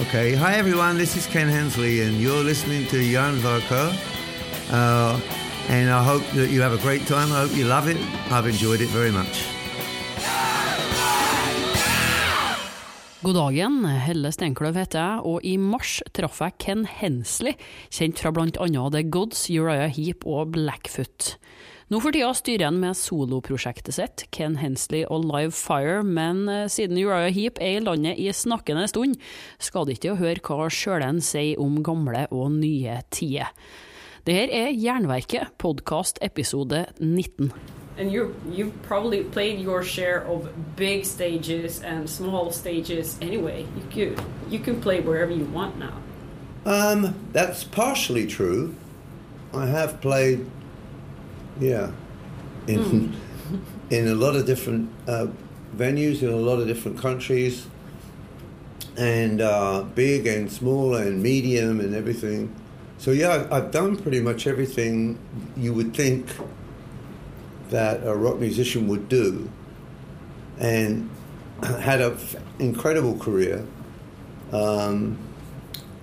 Okay, hi everyone, this is Ken Hensley, and you're listening to Jan Varco. Uh, and I hope that you have a great time. I hope you love it. I've enjoyed it very much. God dagen, Helle Steinkløv heter jeg, og i mars traff jeg Ken Hensley, kjent fra annet The Gods, Uriah Heap og Blackfoot. Nå for tida styrer han med soloprosjektet sitt, Ken Hensley og Live Fire, men eh, siden Uriah Heap er i landet i snakkende stund, skal det ikke høre hva sjølen sier om gamle og nye tider. Det her er Jernverket, podkast episode 19. and you you've probably played your share of big stages and small stages anyway. You could you can play wherever you want now. Um, that's partially true. I have played, yeah, in in a lot of different uh, venues in a lot of different countries, and uh, big and small and medium and everything. So yeah, I've done pretty much everything you would think that a rock musician would do, and had an incredible career. Um,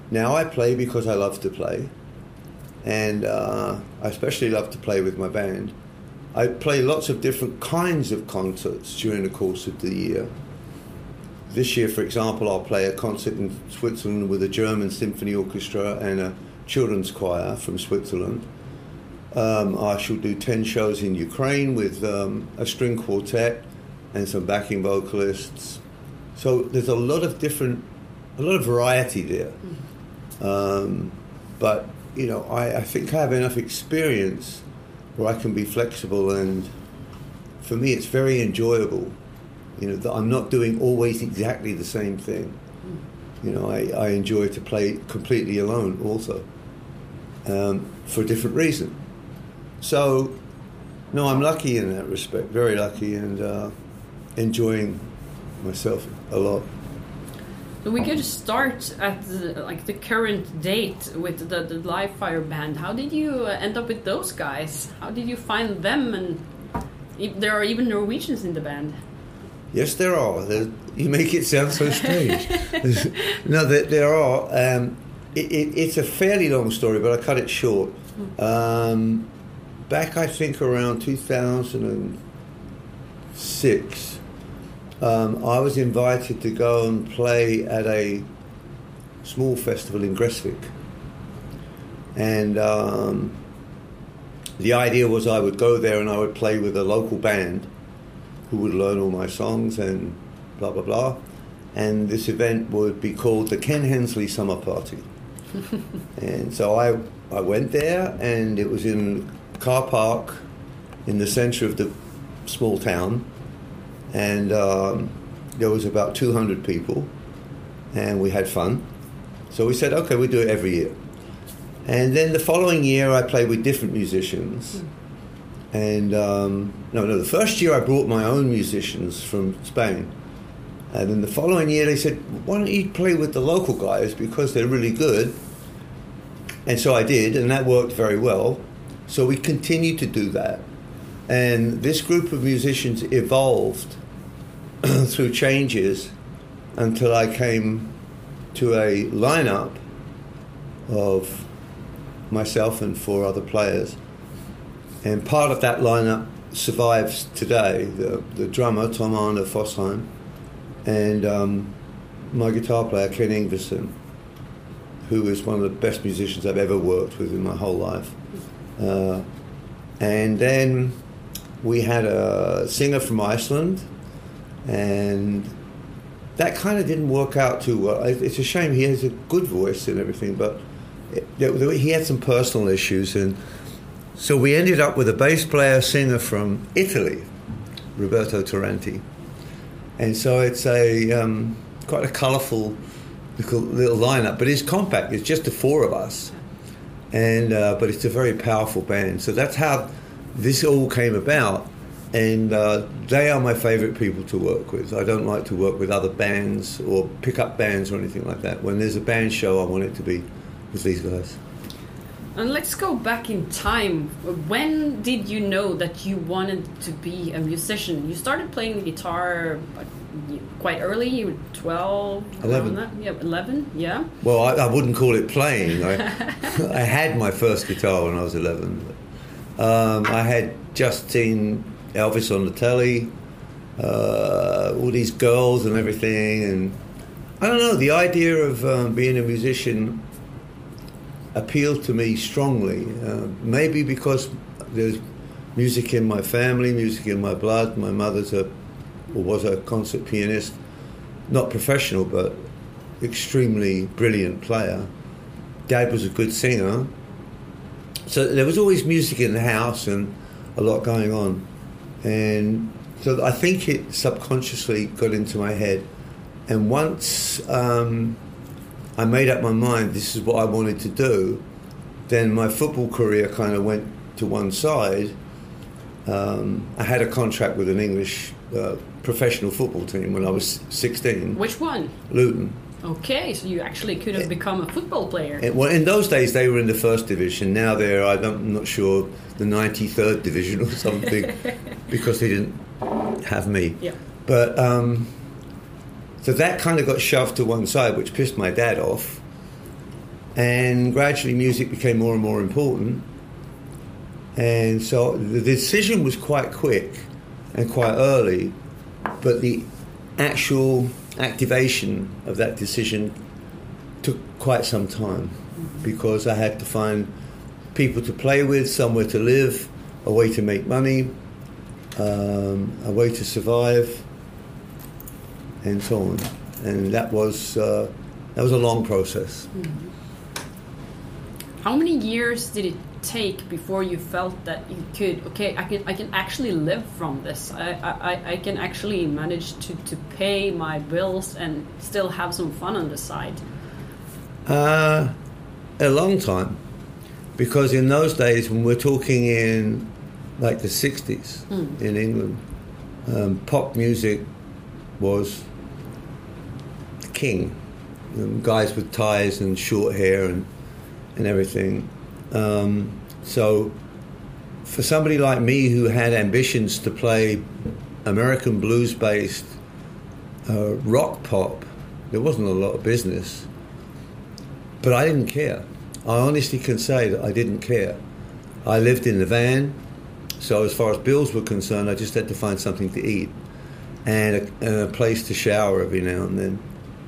now I play because I love to play, and uh, I especially love to play with my band. I play lots of different kinds of concerts during the course of the year. This year, for example, I'll play a concert in Switzerland with a German symphony orchestra and a children's choir from Switzerland. Um, I shall do 10 shows in Ukraine with um, a string quartet and some backing vocalists. So there's a lot of different, a lot of variety there. Um, but, you know, I, I think I have enough experience where I can be flexible and for me it's very enjoyable. You know, that I'm not doing always exactly the same thing. You know, I, I enjoy to play completely alone also um, for a different reason. So, no, I'm lucky in that respect, very lucky, and uh, enjoying myself a lot. We could start at the, like the current date with the, the Live Fire band. How did you uh, end up with those guys? How did you find them? And e- there are even Norwegians in the band. Yes, there are. You make it sound so strange. no, there, there are. Um, it, it, it's a fairly long story, but I cut it short. Um, back, I think, around 2006, um, I was invited to go and play at a small festival in Gressvik. And um, the idea was I would go there and I would play with a local band who would learn all my songs and blah, blah, blah. And this event would be called the Ken Hensley Summer Party. and so I, I went there, and it was in a car park in the center of the small town. And um, there was about 200 people, and we had fun. So we said, okay, we do it every year. And then the following year, I played with different musicians. And um, no, no, the first year I brought my own musicians from Spain. And then the following year, they said, why don't you play with the local guys because they're really good? And so I did, and that worked very well. So we continued to do that. And this group of musicians evolved through changes until I came to a lineup of myself and four other players. And part of that lineup survives today. The, the drummer, Tom Arne Fossheim, and um, my guitar player, Ken Ingwersen, who is one of the best musicians I've ever worked with in my whole life. Uh, and then we had a singer from Iceland, and that kind of didn't work out too well. It's a shame. He has a good voice and everything, but it, he had some personal issues, and so we ended up with a bass player singer from Italy, Roberto Tiranti, and so it's a um, quite a colourful little, little lineup, but it's compact. It's just the four of us, and uh, but it's a very powerful band. So that's how this all came about, and uh, they are my favourite people to work with. I don't like to work with other bands or pick up bands or anything like that. When there's a band show, I want it to be with these guys. And let's go back in time. When did you know that you wanted to be a musician? You started playing the guitar, quite early. You were twelve. 11. Yeah, eleven. Yeah. Well, I, I wouldn't call it playing. I, I had my first guitar when I was 11. Um, I had just seen Elvis on the telly, uh, all these girls and everything, and I don't know. The idea of um, being a musician appealed to me strongly. Uh, maybe because there's music in my family, music in my blood. My mother's a or was a concert pianist, not professional, but extremely brilliant player. Dad was a good singer. So there was always music in the house and a lot going on. And so I think it subconsciously got into my head. And once um, I made up my mind this is what I wanted to do, then my football career kind of went to one side. Um, I had a contract with an English uh, professional football team when I was 16, Which one? Luton. Okay, so you actually could have become a football player. And, well, in those days they were in the first division. Now they're I'm not sure the 93rd division or something because they didn't have me. Yeah. But um, so that kind of got shoved to one side, which pissed my dad off. And gradually, music became more and more important. And so the decision was quite quick and quite early, but the actual activation of that decision took quite some time because I had to find people to play with, somewhere to live, a way to make money, um, a way to survive, and so on. And that was uh, that was a long process. How many years did it take before you felt that you could? Okay, I can I can actually live from this. I I, I can actually manage to, to pay my bills and still have some fun on the side. Uh, a long time, because in those days, when we're talking in like the '60s in England, um, pop music was the king. Um, guys with ties and short hair and and everything. Um, so, for somebody like me who had ambitions to play American blues-based uh, rock pop, there wasn't a lot of business. But I didn't care. I honestly can say that I didn't care. I lived in the van, so as far as bills were concerned, I just had to find something to eat and a, and a place to shower every now and then.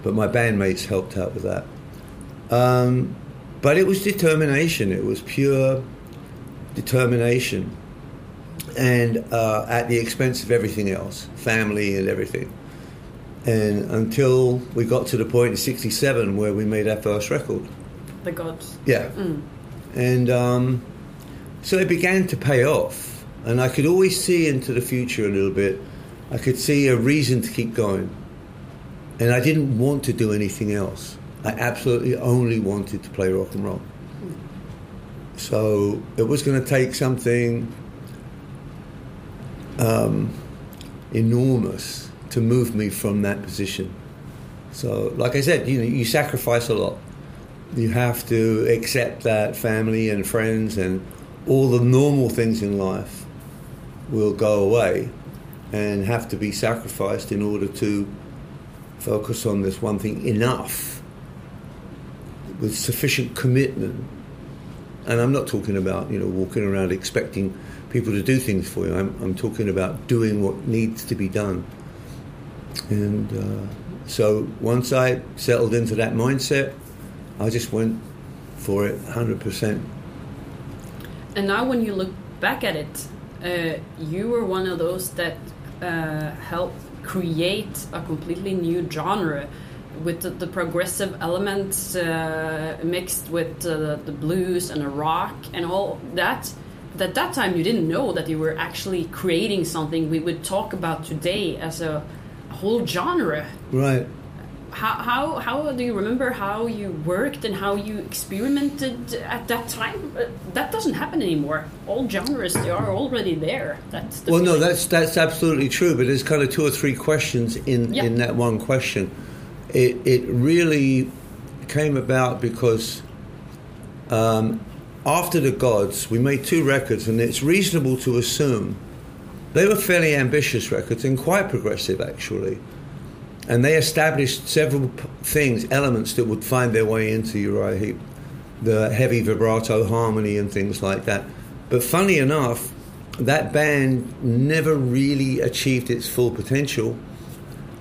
But my bandmates helped out with that. Um, but it was determination. It was pure determination, and uh, at the expense of everything else, family and everything. And until we got to the point in '67 where we made our first record. The gods. Yeah. And um, so it began to pay off. And I could always see into the future a little bit. I could see a reason to keep going. And I didn't want to do anything else. I absolutely only wanted to play rock and roll. So it was going to take something um, enormous to move me from that position. So, like I said, you know, you sacrifice a lot you have to accept that family and friends and all the normal things in life will go away and have to be sacrificed in order to focus on this one thing enough with sufficient commitment. And I'm not talking about, you know, walking around expecting people to do things for you. I'm, I'm talking about doing what needs to be done. And uh, so once I settled into that mindset, I just went for it 100%. And now, when you look back at it, uh, you were one of those that uh, helped create a completely new genre with the, the progressive elements uh, mixed with uh, the blues and the rock and all that. At that time, you didn't know that you were actually creating something we would talk about today as a whole genre. Right. How, how, how do you remember how you worked and how you experimented at that time? Uh, That doesn't happen anymore. All genres they are already there. That's the Well, no, that's that's absolutely true. But there's kind of two or three questions in Yeah. in that one question. It it really came about because um, after the Gods, we made two records, and it's reasonable to assume they were fairly ambitious records and quite progressive, actually. And they established several things, elements that would find their way into Uriah Heep, the heavy vibrato harmony and things like that. But funny enough, that band never really achieved its full potential.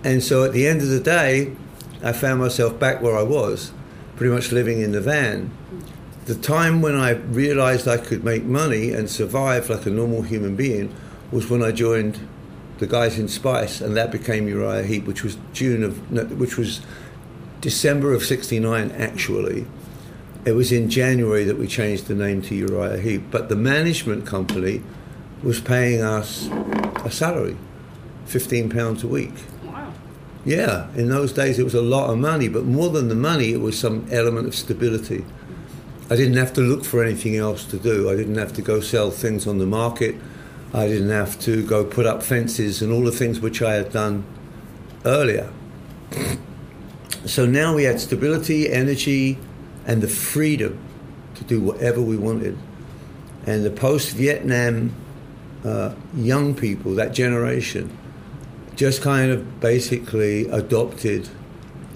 And so at the end of the day, I found myself back where I was, pretty much living in the van. The time when I realized I could make money and survive like a normal human being was when I joined the guys in Spice, and that became Uriah Heep, which was June of, which was December of '69 actually. It was in January that we changed the name to Uriah Heep, but the management company was paying us a salary, fifteen pounds a week. Wow. Yeah, in those days it was a lot of money, but more than the money, it was some element of stability. I didn't have to look for anything else to do. I didn't have to go sell things on the market. I didn't have to go put up fences and all the things which I had done earlier. So now we had stability, energy, and the freedom to do whatever we wanted. And the post Vietnam uh, young people, that generation, just kind of basically adopted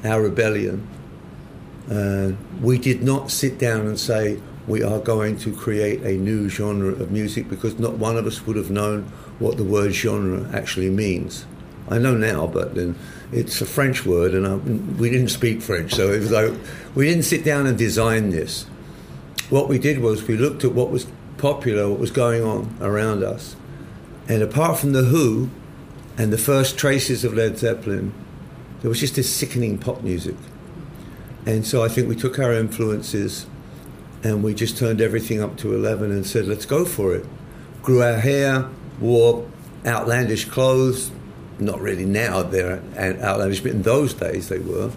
our rebellion. Uh, we did not sit down and say, we are going to create a new genre of music because not one of us would have known what the word genre actually means. I know now, but then it's a French word, and I, we didn't speak French, so it was like we didn't sit down and design this. What we did was we looked at what was popular, what was going on around us, and apart from the Who and the first traces of Led Zeppelin, there was just this sickening pop music. And so I think we took our influences and we just turned everything up to 11 and said, let's go for it. Grew our hair, wore outlandish clothes. Not really now, they're outlandish, but in those days they were.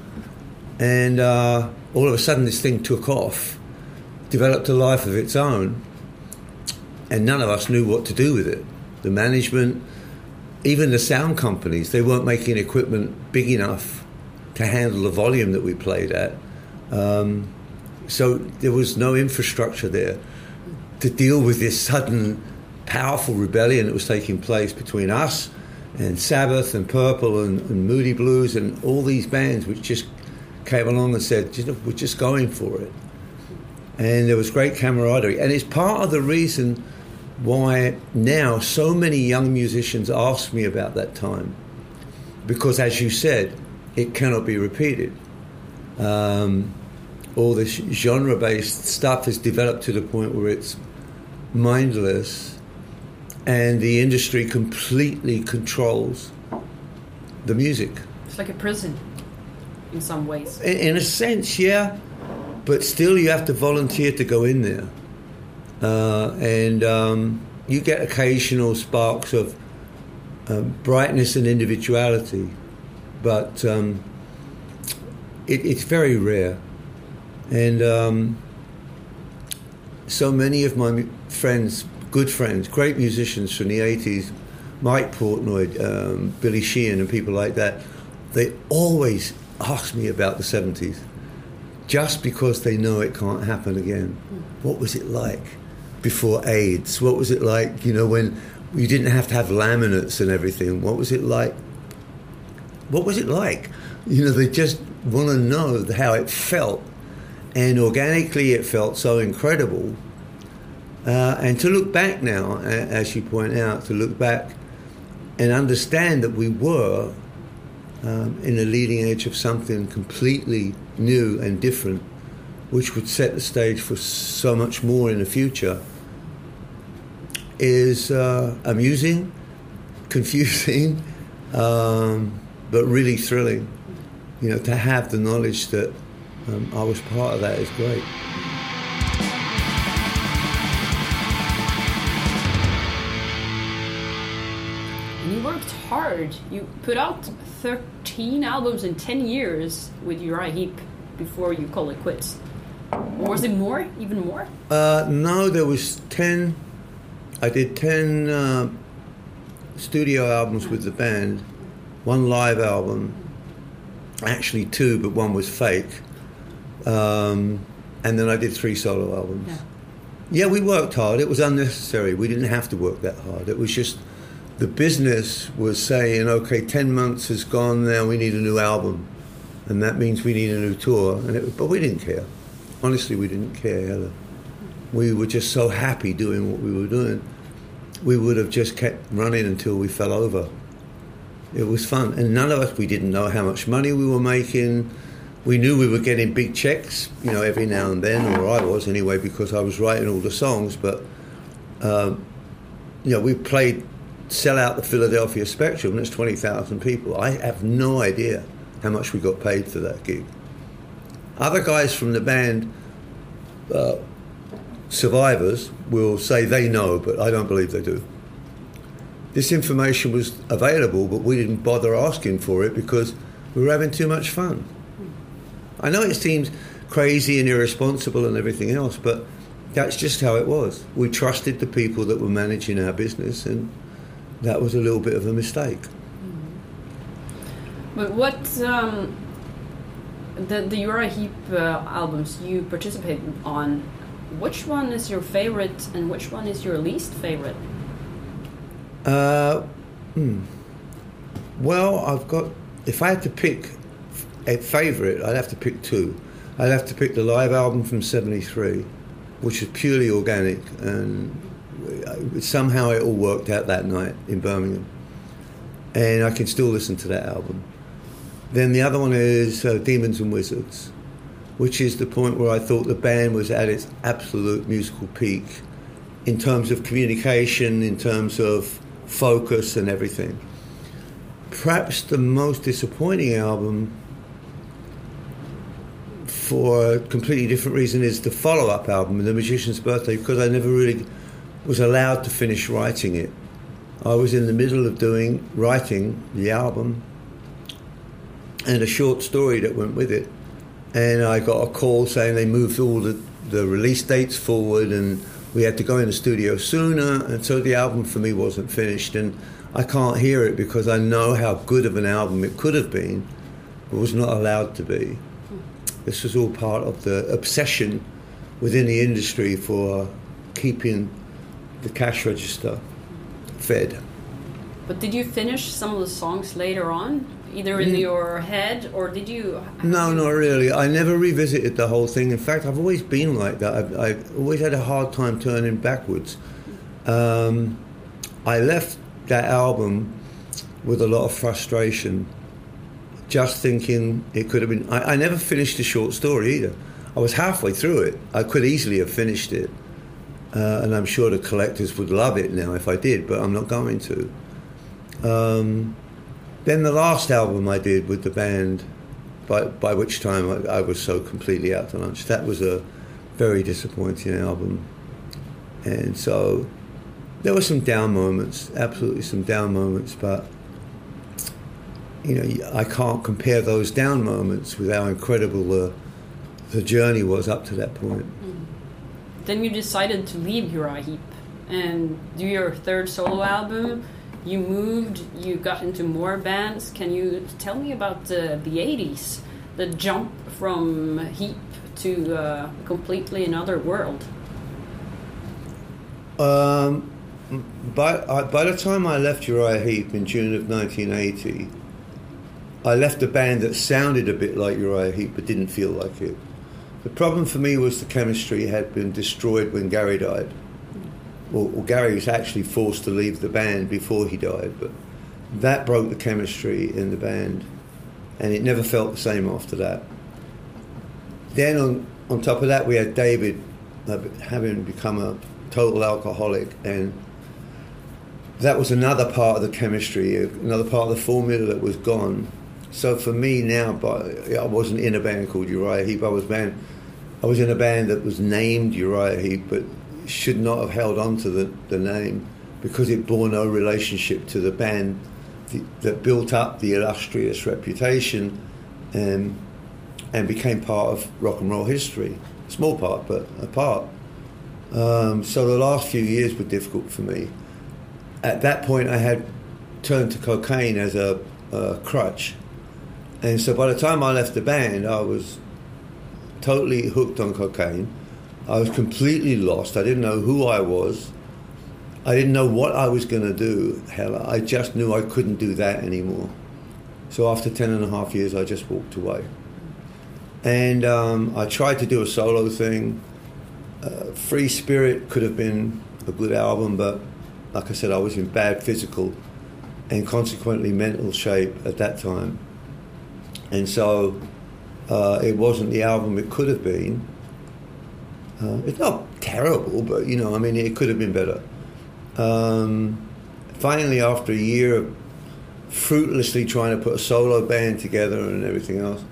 And uh, all of a sudden, this thing took off, developed a life of its own, and none of us knew what to do with it. The management, even the sound companies, they weren't making equipment big enough to handle the volume that we played at. Um, so there was no infrastructure there to deal with this sudden, powerful rebellion that was taking place between us and Sabbath and Purple and, and Moody Blues and all these bands which just came along and said, you know, we're just going for it. And there was great camaraderie. And it's part of the reason why now so many young musicians ask me about that time. Because, as you said, it cannot be repeated. Um, all this genre based stuff has developed to the point where it's mindless and the industry completely controls the music. It's like a prison in some ways. In, in a sense, yeah, but still you have to volunteer to go in there. Uh, and um, you get occasional sparks of um, brightness and individuality, but um, it, it's very rare. And um, so many of my friends, good friends, great musicians from the 80s, Mike Portnoy, um, Billy Sheehan, and people like that, they always ask me about the 70s just because they know it can't happen again. What was it like before AIDS? What was it like, you know, when you didn't have to have laminates and everything? What was it like? What was it like? You know, they just want to know how it felt and organically it felt so incredible. Uh, and to look back now, as you point out, to look back and understand that we were um, in the leading edge of something completely new and different, which would set the stage for so much more in the future, is uh, amusing, confusing, um, but really thrilling. You know, to have the knowledge that um, I was part of that. is great. You worked hard. You put out 13 albums in 10 years with Uriah Heep before you call it quits. Or was it more? Even more? Uh, no, there was 10. I did 10 uh, studio albums with the band, one live album, actually two, but one was fake. Um, and then I did three solo albums. Yeah. Yeah, we worked hard. It was unnecessary. We didn't have to work that hard. It was just the business was saying, okay, 10 months has gone, now we need a new album. And that means we need a new tour. And it, but we didn't care. Honestly, we didn't care. We were just so happy doing what we were doing. We would have just kept running until we fell over. It was fun. And none of us, we didn't know how much money we were making. We knew we were getting big checks, you know, every now and then, or I was anyway, because I was writing all the songs. But, um, you know, we played sell out the Philadelphia Spectrum, that's 20,000 people. I have no idea how much we got paid for that gig. Other guys from the band, uh, survivors, will say they know, but I don't believe they do. This information was available, but we didn't bother asking for it because we were having too much fun. I know it seems crazy and irresponsible and everything else, but that's just how it was. We trusted the people that were managing our business, and that was a little bit of a mistake. But what um, the the Uriah Heep uh, albums you participated on? Which one is your favorite, and which one is your least favorite? Uh, hmm. Well, I've got. If I had to pick a favourite, I'd have to pick two. I'd have to pick the live album from '73, which is purely organic, and somehow it all worked out that night in Birmingham, and I can still listen to that album. Then the other one is uh, Demons and Wizards, which is the point where I thought the band was at its absolute musical peak in terms of communication, in terms of focus and everything. Perhaps the most disappointing album for a completely different reason is the follow up album, The Magician's Birthday, because I never really was allowed to finish writing it. I was in the middle of doing writing the album and a short story that went with it. And I got a call saying they moved all the, the release dates forward and we had to go in the studio sooner. And so the album for me wasn't finished. And I can't hear it because I know how good of an album it could have been, but was not allowed to be. This was all part of the obsession within the industry for keeping the cash register fed. But did you finish some of the songs later on, either in mm. your head or did you? No, not really. I never revisited the whole thing. In fact, I've always been like that. I've, I've always had a hard time turning backwards. Um, I left that album with a lot of frustration, just thinking it could have been. I, I never finished the short story either. I was halfway through it. I could easily have finished it uh, and I'm sure the collectors would love it now if I did, but I'm not going to. Um, then the last album I did with the band, by, by which time I, I, was so completely out to lunch, that was a very disappointing album. And so there were some down moments, absolutely some down moments, but you know, I can't compare those down moments with how incredible the, the journey was up to that point then you decided to leave Uriah Heep and do your third solo album. You moved, you got into more bands. Can you tell me about the, the 80s, the jump from Heep to uh, completely another world? Um, by, I, by the time I left Uriah Heep in June of 1980, I left a band that sounded a bit like Uriah Heep but didn't feel like it. The problem for me was the chemistry had been destroyed when Gary died. Well, Gary was actually forced to leave the band before he died, but that broke the chemistry in the band, and it never felt the same after that. Then on, on top of that, we had David uh, having become a total alcoholic, and that was another part of the chemistry, another part of the formula that was gone. So for me now, I wasn't in a band called Uriah Heep. I was band I was in a band that was named Uriah Heep, but should not have held on to the, the name because it bore no relationship to the band that built up the illustrious reputation and, and became part of rock and roll history. Small part, but a part. Um, so the last few years were difficult for me. At that point, I had turned to cocaine as a, a crutch. And so by the time I left the band, I was totally hooked on cocaine. I was completely lost. I didn't know who I was. I didn't know what I was going to do, Hella. I just knew I couldn't do that anymore. So after 10 and a half years, I just walked away. And um, I tried to do a solo thing. Uh, Free Spirit could have been a good album, but like I said, I was in bad physical and consequently mental shape at that time. And so uh, it wasn't the album it could have been. Uh, it's not terrible, but you know, I mean, it could have been better. Um, finally, after a year of fruitlessly trying to put a solo band together and everything else,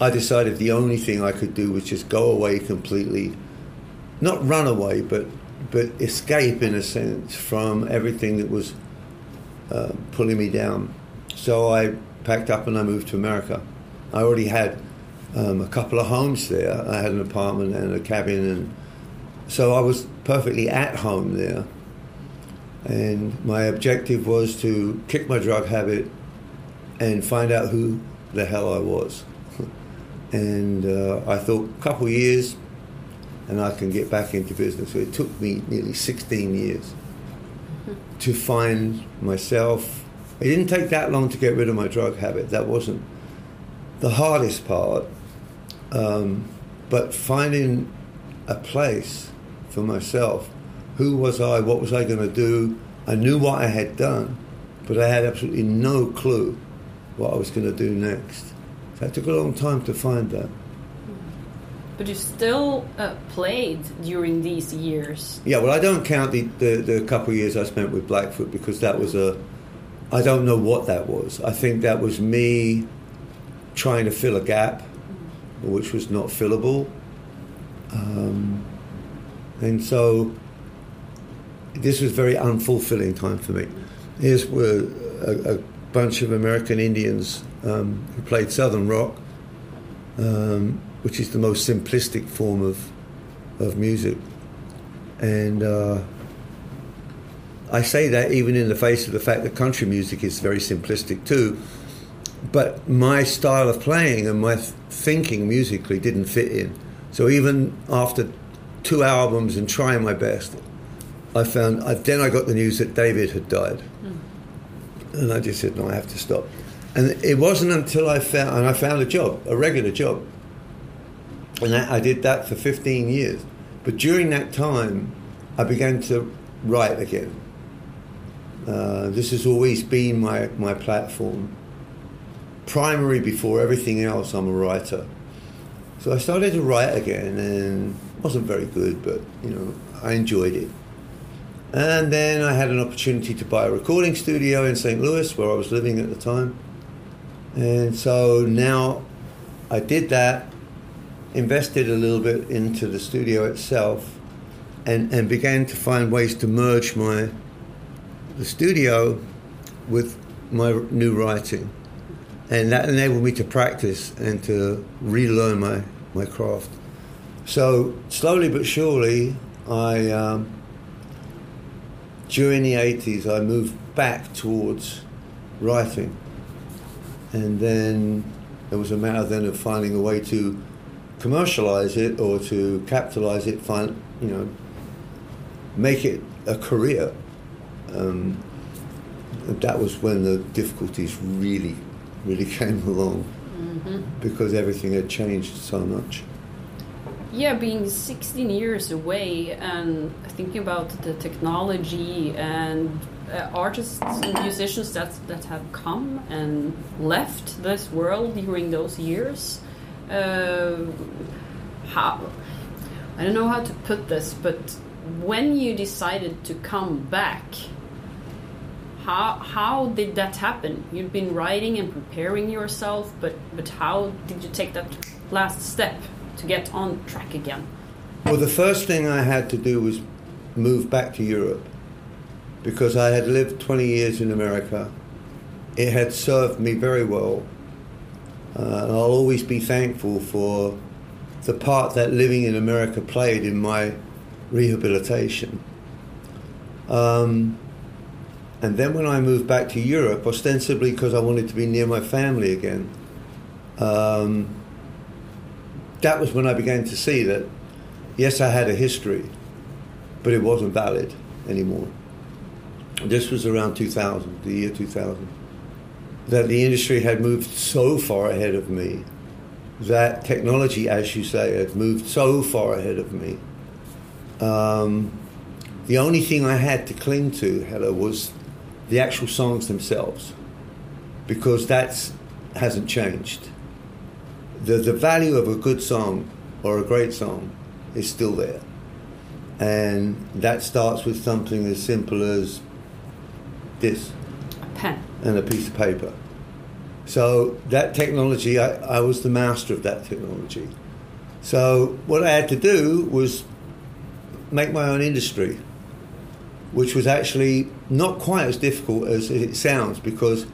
I decided the only thing I could do was just go away completely, not run away, but but escape in a sense from everything that was uh, pulling me down. So I packed up and I moved to America. I already had um, a couple of homes there. I had an apartment and a cabin, and so I was perfectly at home there. And my objective was to kick my drug habit and find out who the hell I was. and uh, I thought a couple of years, and I can get back into business. So it took me nearly 16 years to find myself. It didn't take that long to get rid of my drug habit. That wasn't the hardest part. Um, but finding a place for myself. Who was I? What was I going to do? I knew what I had done, but I had absolutely no clue what I was going to do next. So it took a long time to find that. But you still uh, played during these years. Yeah, well, I don't count the, the, the couple of years I spent with Blackfoot because that was a. I don't know what that was. I think that was me trying to fill a gap which was not fillable. Um, and so this was very unfulfilling time for me. Here's were a, a bunch of American Indians um, who played Southern rock, um, which is the most simplistic form of of music, and uh, I say that even in the face of the fact that country music is very simplistic too. But my style of playing and my thinking musically didn't fit in. So even after two albums and trying my best, I found I, then I got the news that David had died, mm. and I just said no, I have to stop. And it wasn't until I found and I found a job, a regular job, and I, I did that for 15 years. But during that time, I began to write again. Uh, this has always been my, my platform primary before everything else, I'm a writer. So I started to write again, and wasn't very good, but you know, I enjoyed it. And then I had an opportunity to buy a recording studio in St. Louis, where I was living at the time. And so now I did that, invested a little bit into the studio itself, and, and began to find ways to merge my the studio with my new writing and that enabled me to practice and to relearn my, my craft. So slowly but surely, I um, during the 80s I moved back towards writing, and then it was a matter then of finding a way to commercialize it or to capitalize it, find you know, make it a career. Um, that was when the difficulties really really came along mm-hmm. because everything had changed so much. Yeah, being 16 years away and thinking about the technology and uh, artists and musicians that that have come and left this world during those years. Uh, how I don't know how to put this, but when you decided to come back how how did that happen? You've been writing and preparing yourself, but but how did you take that last step to get on track again? Well, the first thing I had to do was move back to Europe because I had lived 20 years in America. It had served me very well. Uh, and I'll always be thankful for the part that living in America played in my rehabilitation. Um, and then when I moved back to Europe, ostensibly because I wanted to be near my family again, um, that was when I began to see that, yes, I had a history, but it wasn't valid anymore. this was around 2000, the year 2000, that the industry had moved so far ahead of me, that technology, as you say, had moved so far ahead of me. Um, the only thing I had to cling to, Hella, was the actual songs themselves, because that hasn't changed. The, the value of a good song or a great song is still there. And that starts with something as simple as this A pen. and a piece of paper. So that technology, I, I was the master of that technology. So what I had to do was make my own industry, which was actually not quite as difficult as it sounds because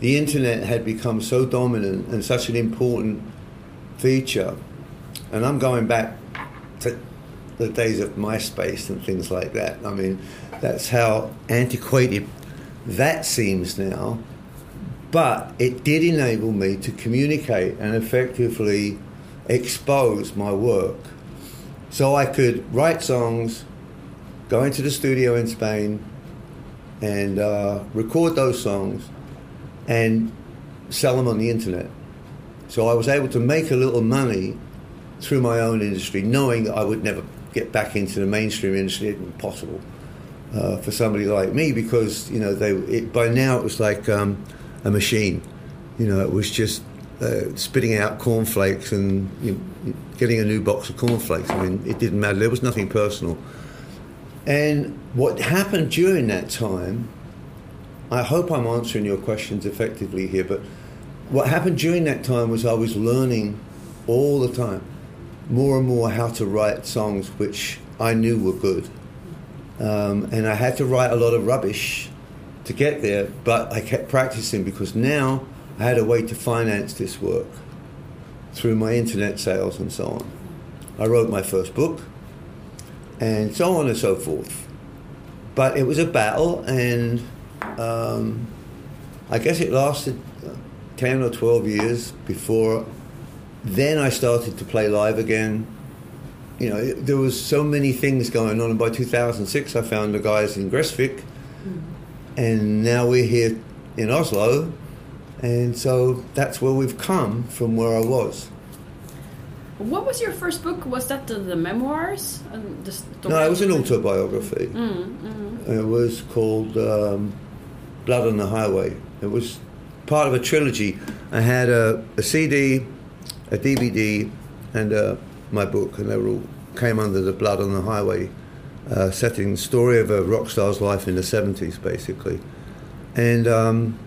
the internet had become so dominant and such an important feature. And I'm going back to the days of MySpace and things like that. I mean, that's how antiquated that seems now. But it did enable me to communicate and effectively expose my work. So I could write songs, go into the studio in Spain, and uh, record those songs and sell them on the internet. So I was able to make a little money through my own industry, knowing that I would never get back into the mainstream industry. It was impossible uh, for somebody like me because you know they it, by now it was like um, a machine. You know, it was just uh, spitting out cornflakes and you know, getting a new box of cornflakes. I mean, it didn't matter. There was nothing personal. And what happened during that time, I hope I'm answering your questions effectively here, but what happened during that time was I was learning all the time more and more how to write songs which I knew were good. Um, and I had to write a lot of rubbish to get there, but I kept practicing because now I had a way to finance this work through my internet sales and so on. I wrote my first book and so on and so forth. But it was a battle, and um, I guess it lasted 10 or 12 years before then I started to play live again. You know, there was so many things going on, and by 2006 I found the guys in Gressvik, and now we're here in Oslo, and so that's where we've come from where I was. What was your first book? Was that the, the memoirs? The? No, it was an autobiography. It was called um, Blood on the Highway. It was part of a trilogy. I had a, a CD, a DVD, and uh, my book, and they were all came under the Blood on the Highway uh, setting, story of a rock star's life in the 70s, basically. And um,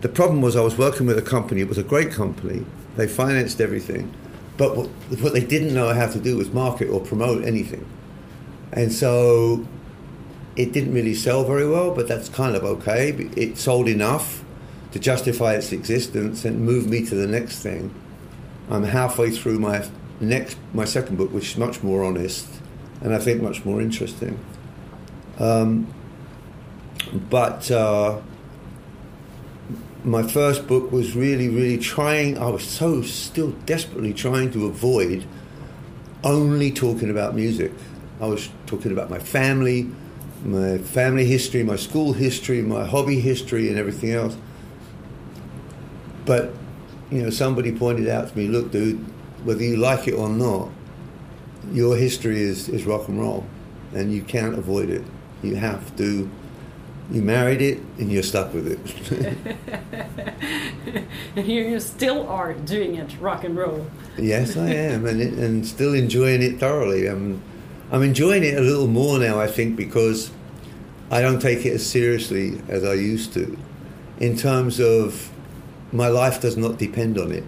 the problem was I was working with a company, it was a great company, they financed everything, but what, what they didn't know how to do was market or promote anything. And so it didn't really sell very well, but that's kind of okay. It sold enough to justify its existence and move me to the next thing. I'm halfway through my next, my second book, which is much more honest and I think much more interesting. Um, but uh, my first book was really, really trying. I was so still desperately trying to avoid only talking about music. I was talking about my family, my family history, my school history, my hobby history, and everything else. But you know, somebody pointed out to me, "Look, dude, whether you like it or not, your history is, is rock and roll, and you can't avoid it. You have to. You married it, and you're stuck with it." and you still are doing it, rock and roll. Yes, I am, and it, and still enjoying it thoroughly. I'm, I'm enjoying it a little more now, I think, because I don't take it as seriously as I used to. In terms of my life does not depend on it.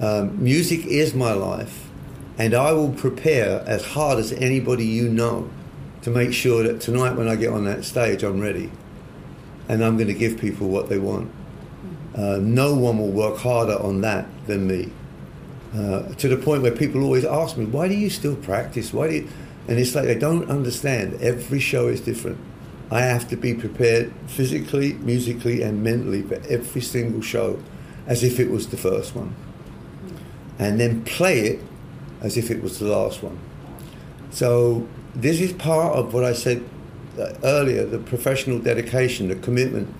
Um, music is my life, and I will prepare as hard as anybody you know to make sure that tonight when I get on that stage, I'm ready, and I'm going to give people what they want. Uh, no one will work harder on that than me. Uh, to the point where people always ask me, "Why do you still practice? Why do you?" And it's like they don't understand. Every show is different. I have to be prepared physically, musically, and mentally for every single show, as if it was the first one, and then play it as if it was the last one. So this is part of what I said uh, earlier, the professional dedication, the commitment.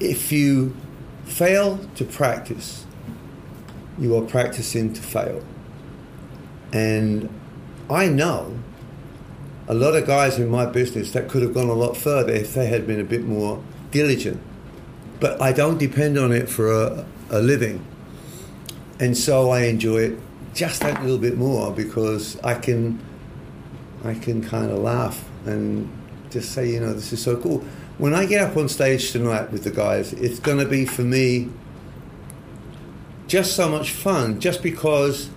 If you fail to practice, you are practicing to fail. And I know a lot of guys in my business that could have gone a lot further if they had been a bit more diligent. But I don't depend on it for a, a living. And so I enjoy it just that little bit more because I can I can kind of laugh and just say, you know, this is so cool. When I get up on stage tonight with the guys, it's going to be for me just so much fun, just because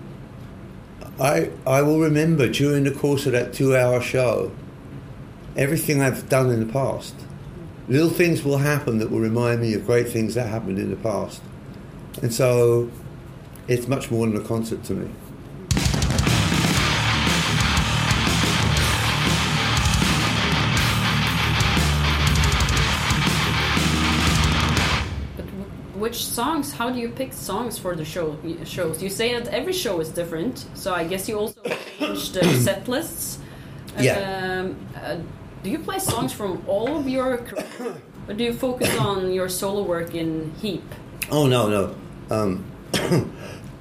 I I will remember during the course of that two-hour show everything I've done in the past. Little things will happen that will remind me of great things that happened in the past, and so it's much more than a concert to me. Songs? How do you pick songs for the show shows? You say that every show is different, so I guess you also change the set lists. Yeah. Um, uh, do you play songs from all of your, career, or do you focus on your solo work in Heep? Oh no, no. Um,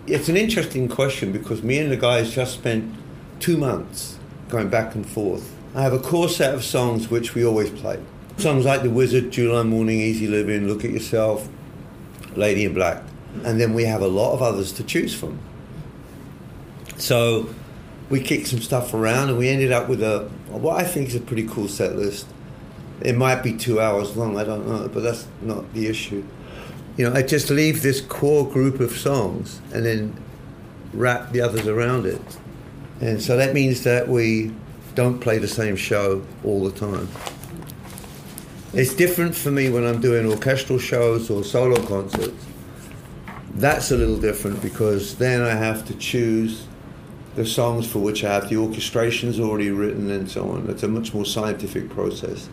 it's an interesting question because me and the guys just spent two months going back and forth. I have a core set of songs which we always play. Songs like The Wizard, July Morning, Easy Living, Look at Yourself, Lady in Black. And then we have a lot of others to choose from. So we kicked some stuff around and we ended up with a what I think is a pretty cool set list. It might be two hours long, I don't know, but that's not the issue. You know, I just leave this core group of songs and then wrap the others around it. And so that means that we don't play the same show all the time. It's different for me when I'm doing orchestral shows or solo concerts. That's a little different because then I have to choose the songs for which I have the orchestrations already written and so on. It's a much more scientific process.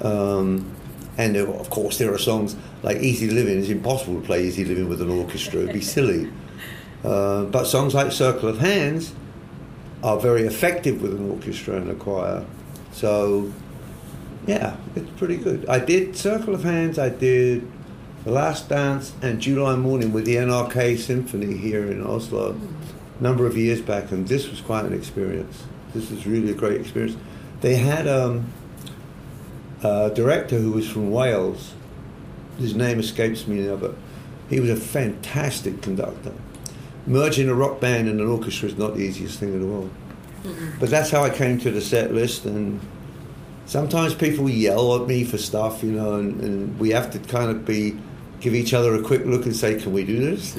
Um, and there, of course, there are songs like Easy Living. It's impossible to play Easy Living with an orchestra. It'd be silly. Uh, but songs like Circle of Hands are very effective with an orchestra and a choir. So, yeah, it's pretty good. I did Circle of Hands. I did The Last Dance and July Morning with the NRK Symphony here in Oslo a number of years back, and this was quite an experience. This was really a great experience. They had um, a director who was from Wales. His name escapes me now, but he was a fantastic conductor. Merging a rock band and an orchestra is not the easiest thing in the world. But that's how I came to the set list, and sometimes people yell at me for stuff, you know, and, and we have to kind of be give each other a quick look and say, "Can we do this?"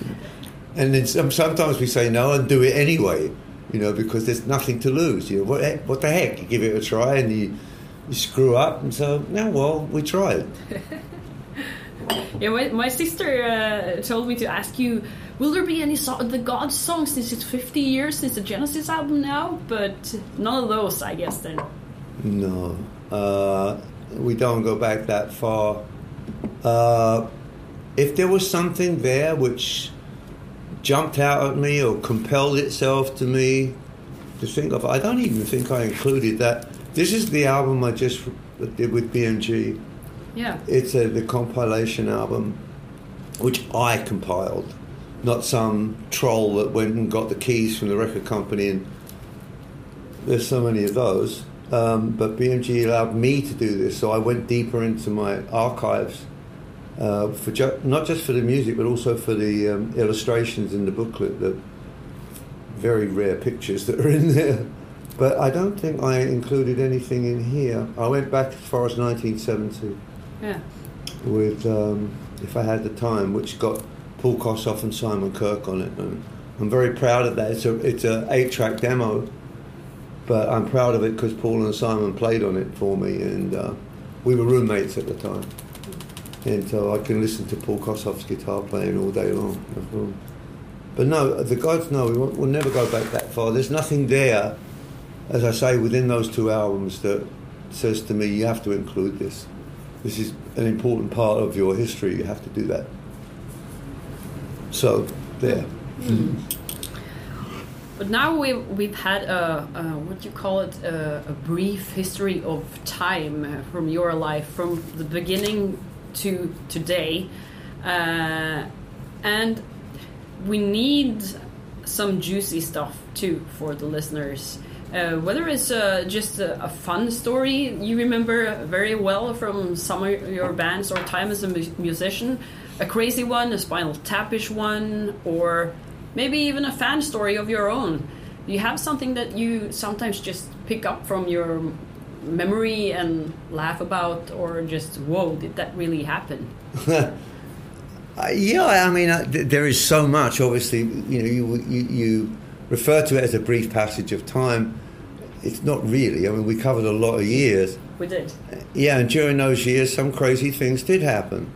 And then some, sometimes we say no and do it anyway, you know, because there's nothing to lose. You know, what, the- what the heck? You give it a try and you, you screw up, and so no, well, we tried. Yeah, my, my sister uh, told me to ask you, will there be any so- the God songs since it's 50 years since the Genesis album now? But none of those, I guess, then. No, uh, we don't go back that far. Uh, if there was something there which jumped out at me or compelled itself to me to think of, I don't even think I included that. This is the album I just did with BMG. Yeah. It's a, the compilation album, which I compiled, not some troll that went and got the keys from the record company. And there's so many of those. Um, but BMG allowed me to do this, so I went deeper into my archives uh, for ju- not just for the music, but also for the um, illustrations in the booklet. The very rare pictures that are in there. But I don't think I included anything in here. I went back as far as 1970 Yeah. with um, If I Had the Time, which got Paul Kossoff and Simon Kirke on it, and I'm very proud of that. It's a it's a eight track demo, but I'm proud of it because Paul and Simon played on it for me, and uh, we were roommates at the time, and so I can listen to Paul Kossoff's guitar playing all day long. But no, the gods know we we'll never go back that far. There's nothing there, as I say, within those two albums that says to me, you have to include this. This is an important part of your history. You have to do that. So, there. But now we've we've had a, a what you call it a, a brief history of time uh, from your life from the beginning to today, uh, and we need some juicy stuff too for the listeners. Uh, whether it's uh, just a, a, fun story you remember very well from some of your bands or time as a mu musician, a crazy one, a Spinal Tapish one, or maybe even a fan story of your own. You have something that you sometimes just pick up from your memory and laugh about, or just, whoa, did that really happen? Uh, yeah, I mean, uh, th- there is so much. Obviously, you know, you, you, you refer to it as a brief passage of time. It's not really. I mean, we covered a lot of years. We did. Yeah, and during those years, some crazy things did happen.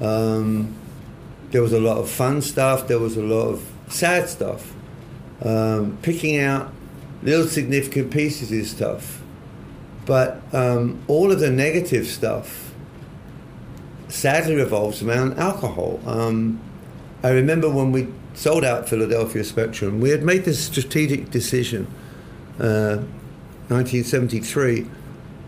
Um, there was a lot of fun stuff. There was a lot of sad stuff. Um, picking out little significant pieces is tough, but um, all of the negative stuff sadly revolves around alcohol. Um, I remember when we sold out Philadelphia Spectrum, we had made this strategic decision, uh, 1973,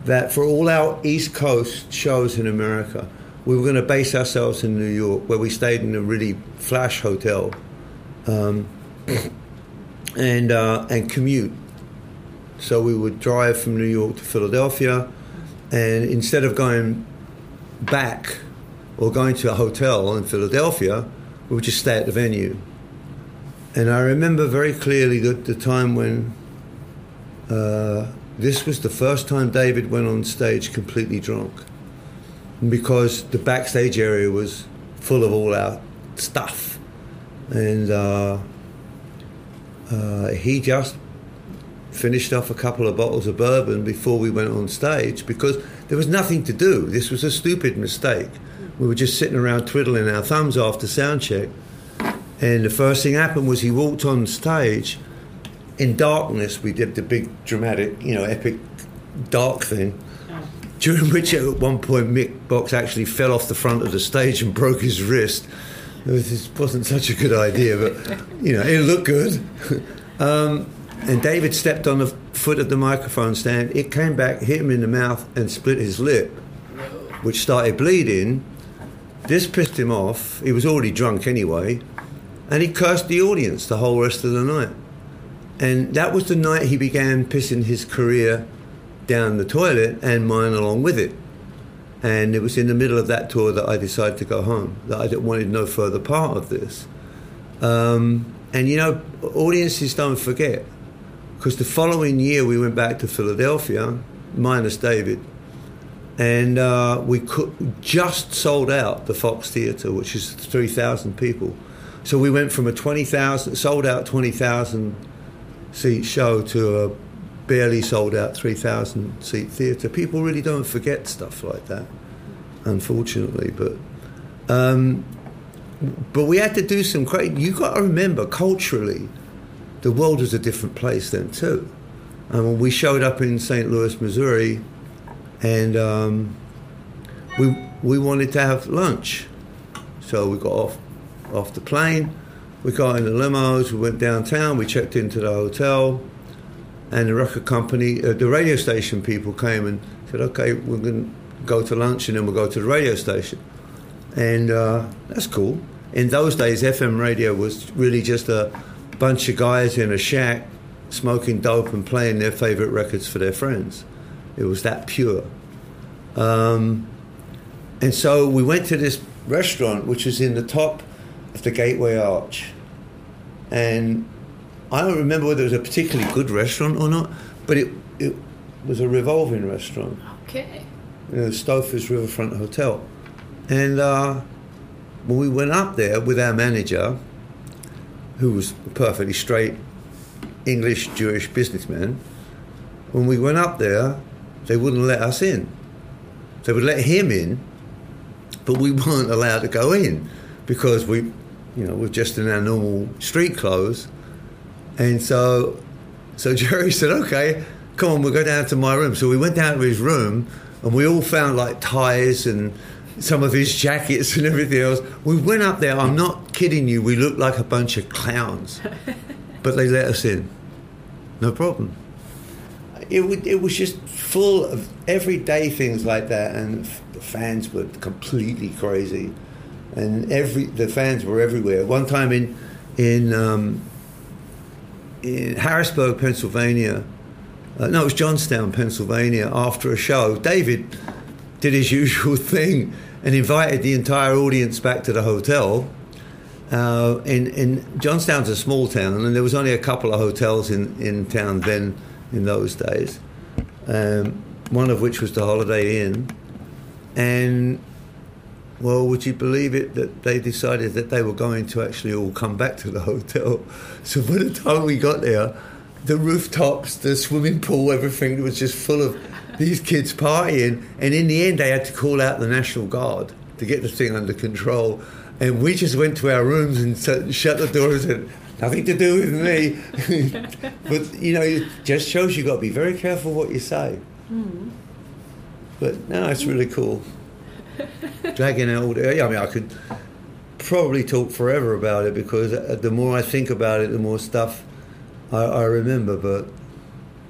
that for all our East Coast shows in America, we were going to base ourselves in New York, where we stayed in a really flash hotel, um, and uh, and commute. So we would drive from New York to Philadelphia, and instead of going back or going to a hotel in Philadelphia, we would just stay at the venue. And I remember very clearly that the time when uh, this was the first time David went on stage completely drunk. Because the backstage area was full of all our stuff. And uh, uh, he just finished off a couple of bottles of bourbon before we went on stage because there was nothing to do. This was a stupid mistake we were just sitting around twiddling our thumbs after sound check. And the first thing happened was he walked on stage. In darkness, we did the big dramatic, you know, epic dark thing. During which, at one point, Mick Box actually fell off the front of the stage and broke his wrist. This wasn't such a good idea, but you know, it looked good. um, and David stepped on the foot of the microphone stand. It came back, hit him in the mouth, and split his lip, which started bleeding. This pissed him off. He was already drunk anyway. And he cursed the audience the whole rest of the night. And that was the night he began pissing his career down the toilet and mine along with it. And it was in the middle of that tour that I decided to go home, that I wanted no further part of this. Um, and you know, audiences don't forget. Because the following year we went back to Philadelphia, minus David, and uh, we could, just sold out the Fox Theatre, which is 3,000 people. So we went from a 20,000, sold out 20,000 seat show to a barely sold out 3,000 seat theatre. People really don't forget stuff like that, unfortunately. But um, but we had to do some great. You got to remember, culturally, the world was a different place then too. And we showed up in St. Louis, Missouri, and um, we we wanted to have lunch, so we got off off the plane. We got in the limos. We went downtown. We checked into the hotel, and the record company, uh, the radio station people came and said, "Okay, we're going to go to lunch, and then we'll go to the radio station." And uh, that's cool. In those days, FM radio was really just a bunch of guys in a shack smoking dope and playing their favorite records for their friends. It was that pure. Um, and so we went to this restaurant, which was in the top of the Gateway Arch. And I don't remember whether it was a particularly good restaurant or not, but it, it was a revolving restaurant. Okay. You know, Riverfront Hotel. And uh, when we went up there with our manager, who was a perfectly straight English Jewish businessman, when we went up there, they wouldn't let us in. They would let him in, but we weren't allowed to go in because we, you know, we're just in our normal street clothes. And so, so Jerry said, "Okay, come on, we'll go down to my room." So we went down to his room, and we all found like ties and some of his jackets and everything else. We went up there. I'm not kidding you. We looked like a bunch of clowns. but they let us in. No problem. It, would, it was just full of everyday things like that, and the fans were completely crazy, and every the fans were everywhere. One time in in um, in Harrisburg, Pennsylvania, uh, no, it was Johnstown, Pennsylvania. After a show, David did his usual thing and invited the entire audience back to the hotel. Uh, in, in Johnstown's a small town, and there was only a couple of hotels in, in town then in those days. Um, one of which was the Holiday Inn, and well, would you believe it that they decided that they were going to actually all come back to the hotel? So by the time we got there, the rooftops, the swimming pool, everything was just full of these kids partying. And in the end, they had to call out the National Guard to get the thing under control. And we just went to our rooms and shut the doors and nothing to do with me. but you know, it just shows you've got to be very careful what you say. Mm. But no, it's really cool. Dragging out all the, I mean, I could probably talk forever about it because the more I think about it, the more stuff I, I remember. But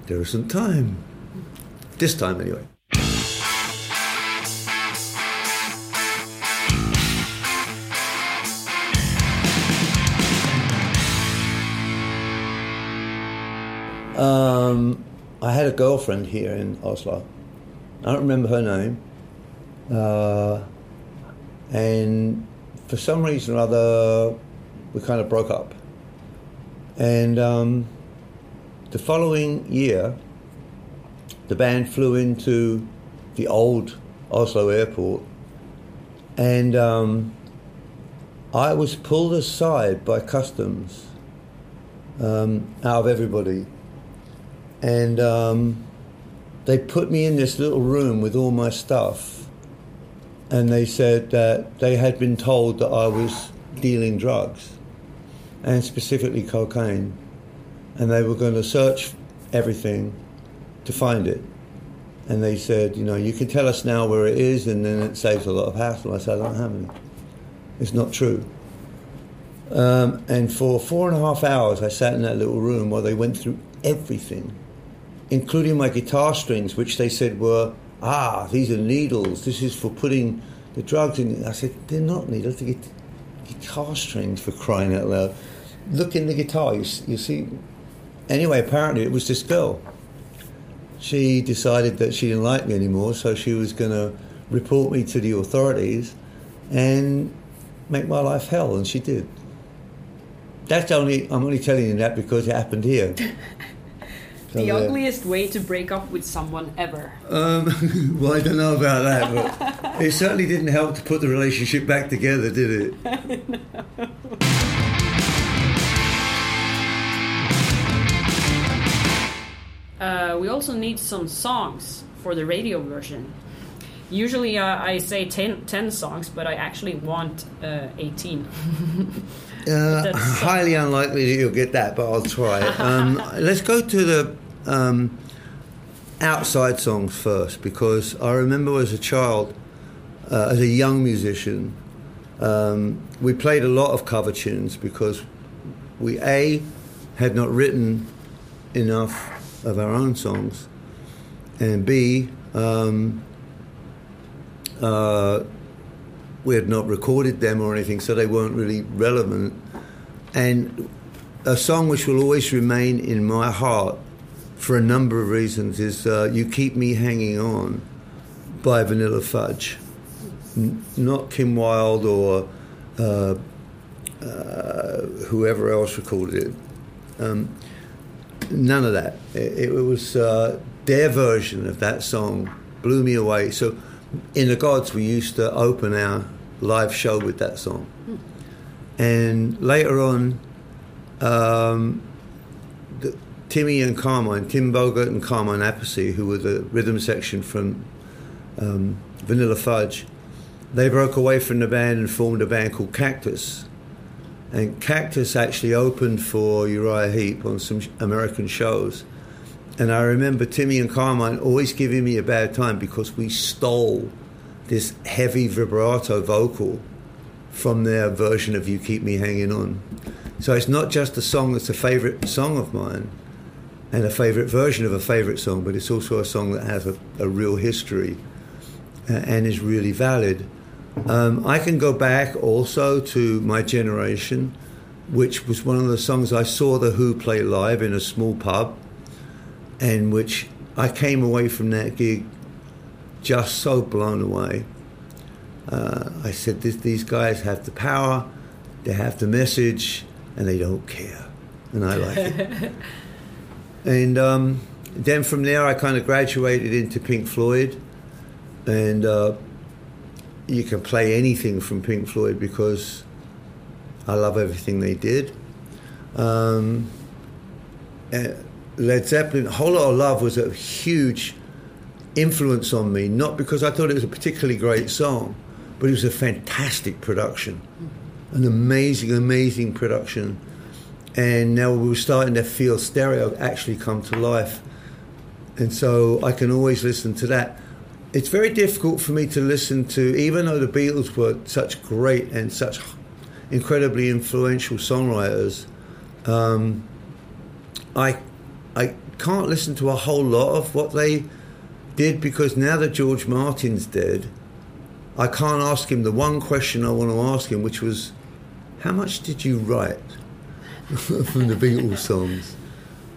there isn't time. This time, anyway. Um, I had a girlfriend here in Oslo. I don't remember her name. Uh, and for some reason or other, we kind of broke up. And um, the following year, the band flew into the old Oslo airport, and um, I was pulled aside by customs um, out of everybody. And um, they put me in this little room with all my stuff, and they said that they had been told that I was dealing drugs, and specifically cocaine, and they were going to search everything to find it. And they said, you know, you can tell us now where it is, and then it saves a lot of hassle. I said, I don't have any. It's not true. Um, and for four and a half hours, I sat in that little room while they went through everything, including my guitar strings, which they said were, ah, these are needles. This is for putting the drugs in. I said, they're not needles. They're guitar strings for crying out loud. Look in the guitar. You, you see. Anyway, apparently it was this girl she decided that she didn't like me anymore, so she was going to report me to the authorities and make my life hell, and she did. That's only I'm only telling you that because it happened here. The ugliest way to break up with someone ever. Um, well, I don't know about that, but it certainly didn't help to put the relationship back together, did it? uh, we also need some songs for the radio version. Usually uh, I say ten, 10, songs, but I actually want uh, 18. Uh, highly unlikely that you'll get that, but I'll try it. Um, let's go to the um, outside songs first, because I remember as a child, uh, as a young musician, um, we played a lot of cover tunes because we A, had not written enough of our own songs, and B, um, uh, we had not recorded them or anything, so they weren't really relevant. And a song which will always remain in my heart for a number of reasons is uh, You Keep Me Hanging On by Vanilla Fudge. N- not Kim Wilde or uh, uh, whoever else recorded it. Um, none of that. It, it was uh, their version of that song blew me away. So in the Gods, we used to open our live show with that song, and later on, um, Timmy and Carmine, Tim Bogert and Carmine Appice, who were the rhythm section from um, Vanilla Fudge, they broke away from the band and formed a band called Cactus and Cactus actually opened for Uriah Heep on some American shows. And I remember Timmy and Carmine always giving me a bad time because we stole this heavy vibrato vocal from their version of You Keep Me Hanging On. So it's not just a song that's a favorite song of mine and a favorite version of a favorite song, but it's also a song that has a, a real history uh, and is really valid. Um, I can go back also to my generation, which was one of the songs I saw The Who play live in a small pub, and which I came away from that gig just so blown away. Uh, I said, These guys have the power, they have the message, and they don't care. And I like it. and um, then from there, I kind of graduated into Pink Floyd. And uh, you can play anything from Pink Floyd because I love everything they did. Um, Led Zeppelin, Whole Lotta Love was a huge influence on me, not because I thought it was a particularly great song, but it was a fantastic production, an amazing, amazing production. And now we were starting to feel stereo actually come to life. And so I can always listen to that. It's very difficult for me to listen to, even though the Beatles were such great and such incredibly influential songwriters. Um, I I can't listen to a whole lot of what they did because now that George Martin's dead, I can't ask him the one question I want to ask him, which was, "How much did you write from the Beatles songs?"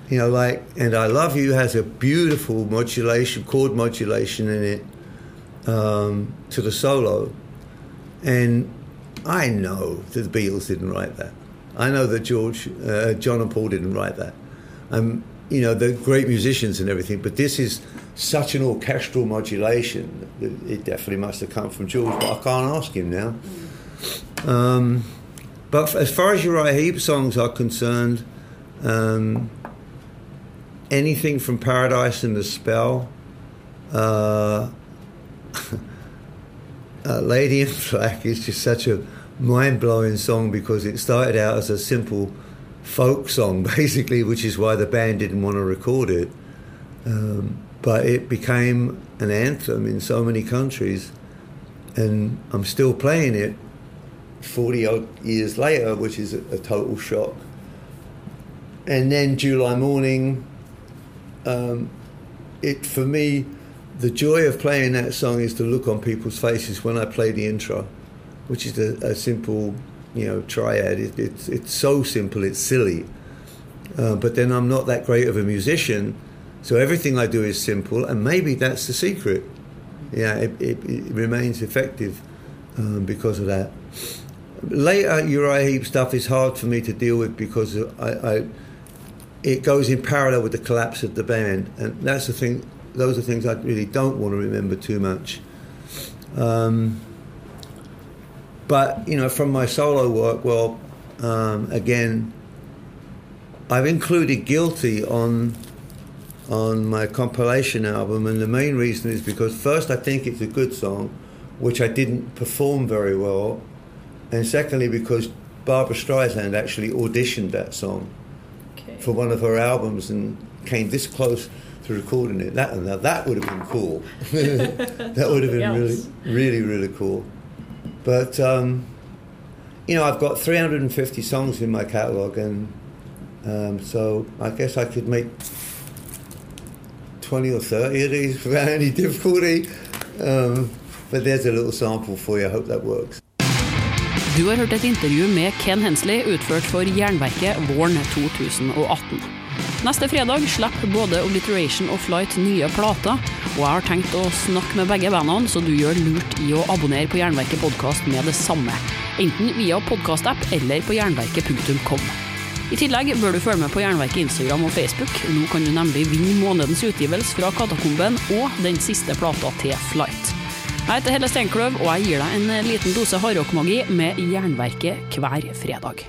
You know, like "And I Love You" has a beautiful modulation, chord modulation in it um, to the solo, and I know that the Beatles didn't write that. I know that George, uh, John, and Paul didn't write that. Um, you know, they're great musicians and everything, but this is such an orchestral modulation. It definitely must have come from George, but I can't ask him now. Um, but as far as Uriah Heep songs are concerned, um, anything from Paradise and the Spell, uh, uh, Lady in Black is just such a mind blowing song because it started out as a simple folk song, basically, which is why the band didn't want to record it. Um, but it became an anthem in so many countries, and I'm still playing it 40 odd years later, which is a, a total shock. And then July Morning, um, it for me, the joy of playing that song is to look on people's faces when I play the intro, which is a, a simple you know triad. It, it's it's so simple, it's silly. Uh, but then I'm not that great of a musician, so everything I do is simple, and maybe that's the secret. Yeah, it, it, it remains effective um, because of that. Later Uriah Heep stuff is hard for me to deal with because I, I, it goes in parallel with the collapse of the band, and that's the thing. Those are things I really don't want to remember too much. Um, but you know, from my solo work, well, um, again, I've included "Guilty" on on my compilation album, and the main reason is because first, I think it's a good song, which I didn't perform very well, and secondly, because Barbra Streisand actually auditioned that song Okay. for one of her albums and came this close to recording it. That now that would have been cool. that would have been really, really, really cool. But um, you know, I've got 350 songs in my catalog, and um, so I guess I could make 20 or 30 of these without any difficulty. Um, but there's a little sample for you. I hope that works. Du har hørt et intervju med Ken Hensley utført for Jernverket våren 2018. Neste fredag slipper både Obliteration og Flight nye plater, og jeg har tenkt å snakke med begge bandene, så du gjør lurt i å abonnere på Jernverket podkast med det samme. Enten via podkastapp eller på jernverket.com. I tillegg bør du følge med på Jernverket Instagram og Facebook. Nå kan du nemlig vinne månedens utgivelse fra Katakomben og den siste plata til Flight. Jeg heter Helle Steinkløv, og jeg gir deg en liten dose hardrockmagi med Jernverket hver fredag.